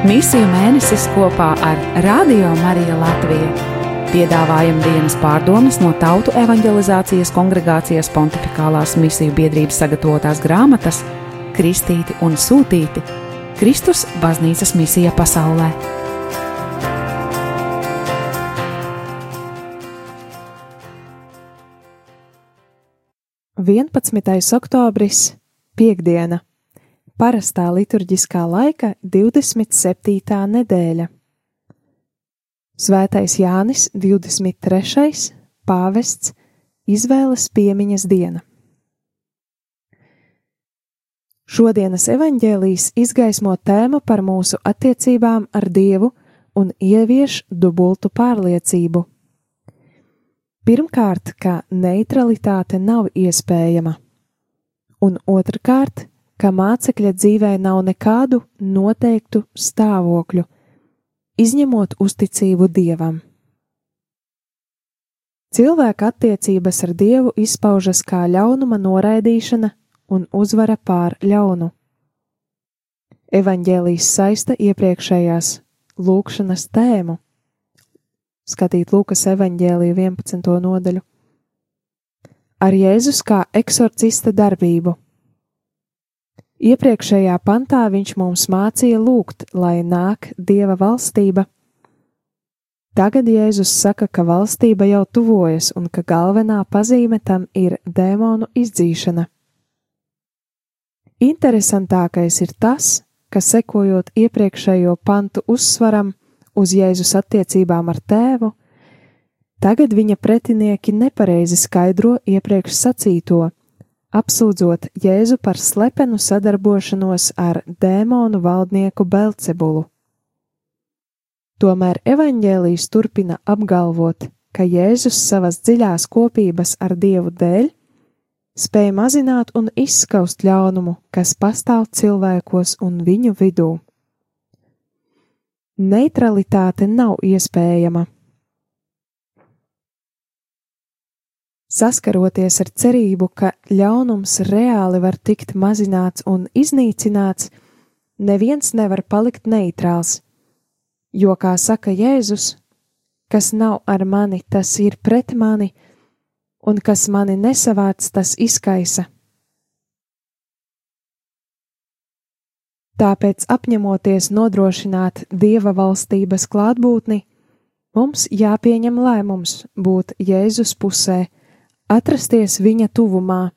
Misiju mēnesis kopā ar Radio Mariju Latviju. Piedāvājam dienas pārdomas no Tautu evanģelizācijas kongregācijas pontificālās misiju biedrības sagatavotās grāmatas Kristīti un Sūtīti - Kristus baznīcas misija pasaulē. 11. oktobris, Piektdiena, parastā liturģiskā laika 27. nedēļa. Svētais Jānis 23. pāvests izvēles piemiņas diena. Šodienas evaņģēlijas izgaismo tēmu par mūsu attiecībām ar Dievu un ievieš dubultu pārliecību. Pirmkārt, ka neutralitāte nav iespējama, un otrkārt, ka mācekļa dzīvē nav nekādu noteiktu stāvokļu, izņemot uzticību dievam. Cilvēka attiecības ar dievu izpaužas kā ļaunuma noraidīšana un uzvara pār ļaunu. Evanģēlijas saista iepriekšējās lūkšanas tēmu skatīt Lūkas evanģēliju 11. nodaļu. Ar Jēzus kā eksorcista darbību. Iepriekšējā pantā viņš mums mācīja lūgt, lai nāk Dieva valstība. Tagad Jēzus saka, ka valstība jau tuvojas un ka galvenā pazīme tam ir dēmonu izdzīšana. Interesantākais ir tas, ka sekojot iepriekšējo pantu uzsvaram, uz Jēzus attiecībām ar tēvu, tagad viņa pretinieki nepareizi skaidro iepriekš sacīto, apsūdzot Jēzu par slepenu sadarbošanos ar dēmonu valdnieku Belcebulu. Tomēr evaņģēlījis turpina apgalvot, ka Jēzus savas dziļās kopības ar Dievu dēļ spēja mazināt un izskaust ļaunumu, kas pastāv cilvēkos un viņu vidū. Neutralitāte nav iespējama. Saskaroties ar cerību, ka ļaunums reāli var tikt mazināts un iznīcināts, neviens nevar palikt neitrāls, jo, kā saka Jēzus, kas nav ar mani, tas ir pret mani, un kas mani nesavāc, tas izkaisa. Tāpēc, apņemoties nodrošināt dieva valstības klātbūtni, mums jāpieņem lēmums būt Jēzus pusē, atrasties viņa tuvumā.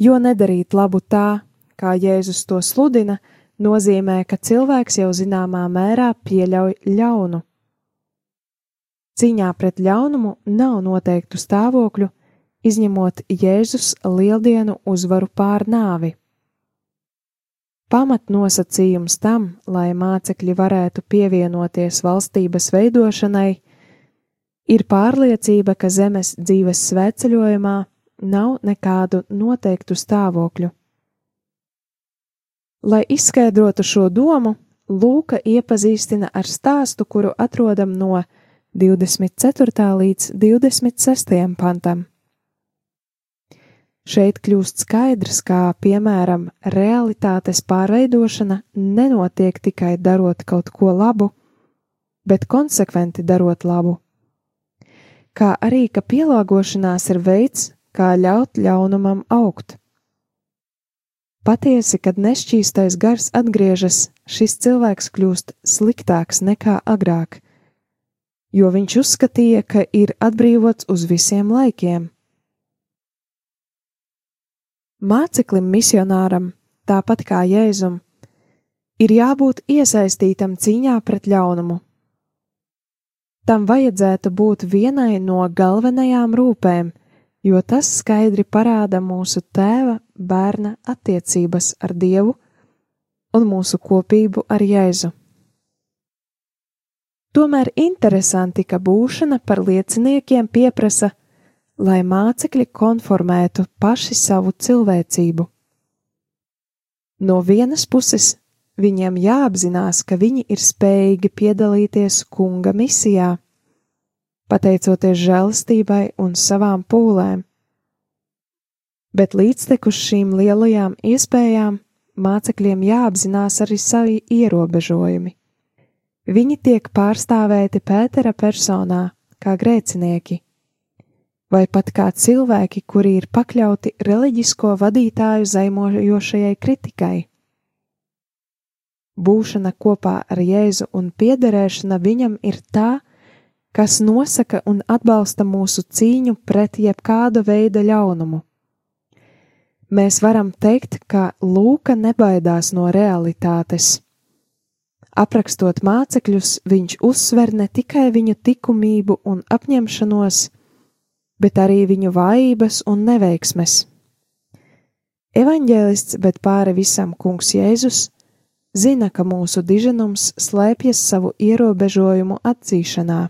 Jo nedarīt labu tā, kā Jēzus to sludina, nozīmē, ka cilvēks jau zināmā mērā pieļauj ļaunu. Cīņā pret ļaunumu nav noteiktu stāvokļu, izņemot Jēzus lieldienu uzvaru pār nāvi. Pamatnosacījums tam, lai mācekļi varētu pievienoties valstības veidošanai, ir pārliecība, ka zemes dzīves svētceļojumā nav nekādu noteiktu stāvokļu. Lai izskaidrotu šo domu, Lūka iepazīstina ar stāstu, kuru atrodam no 24. līdz 26. pantam. Šeit kļūst skaidrs, kā piemēram realitātes pārveidošana nenotiek tikai darot kaut ko labu, bet konsekventi darot labu. Kā arī, ka pielāgošanās ir veids, kā ļaut ļaunumam augt. Patiesi, kad nešķīstais gars atgriežas, šis cilvēks kļūst sliktāks nekā agrāk, jo viņš uzskatīja, ka ir atbrīvots uz visiem laikiem Māceklim, misionāram, tāpat kā Jēzum, ir jābūt iesaistītam cīņā pret ļaunumu. Tam vajadzētu būt vienai no galvenajām rūpēm, jo tas skaidri parāda mūsu tēva bērna attiecības ar Dievu un mūsu kopību ar Jēzu. Tomēr interesanti, ka būšana par lieciniekiem pieprasa lai mācekļi konformētu paši savu cilvēcību. No vienas puses, viņiem jāapzinās, ka viņi ir spējīgi piedalīties kunga misijā, pateicoties žēlastībai un savām pūlēm. Bet līdztekus šīm lielajām iespējām mācekļiem jāapzinās arī savi ierobežojumi. Viņi tiek pārstāvēti Pētera personā kā grēcinieki, vai pat kā cilvēki, kuri ir pakļauti reliģisko vadītāju zaimojošajai kritikai. Būšana kopā ar Jēzu un piederēšana viņam ir tā, kas nosaka un atbalsta mūsu cīņu pret jebkāda veida ļaunumu. Mēs varam teikt, ka Lūka nebaidās no realitātes. Aprakstot mācekļus, viņš uzsver ne tikai viņu likumību un apņemšanos, bet arī viņu vājības un neveiksmes. Evanģēlists, bet pāri visam kungs Jēzus, zina, ka mūsu diženums slēpjas savu ierobežojumu atzīšanā,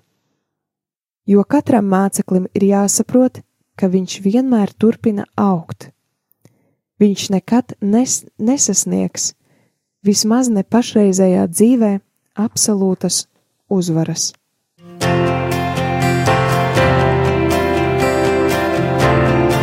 jo katram māceklim ir jāsaprot, ka viņš vienmēr turpina augt. Viņš nekad nes, nesasniegs, vismaz ne pašreizējā dzīvē, absolūtas uzvaras.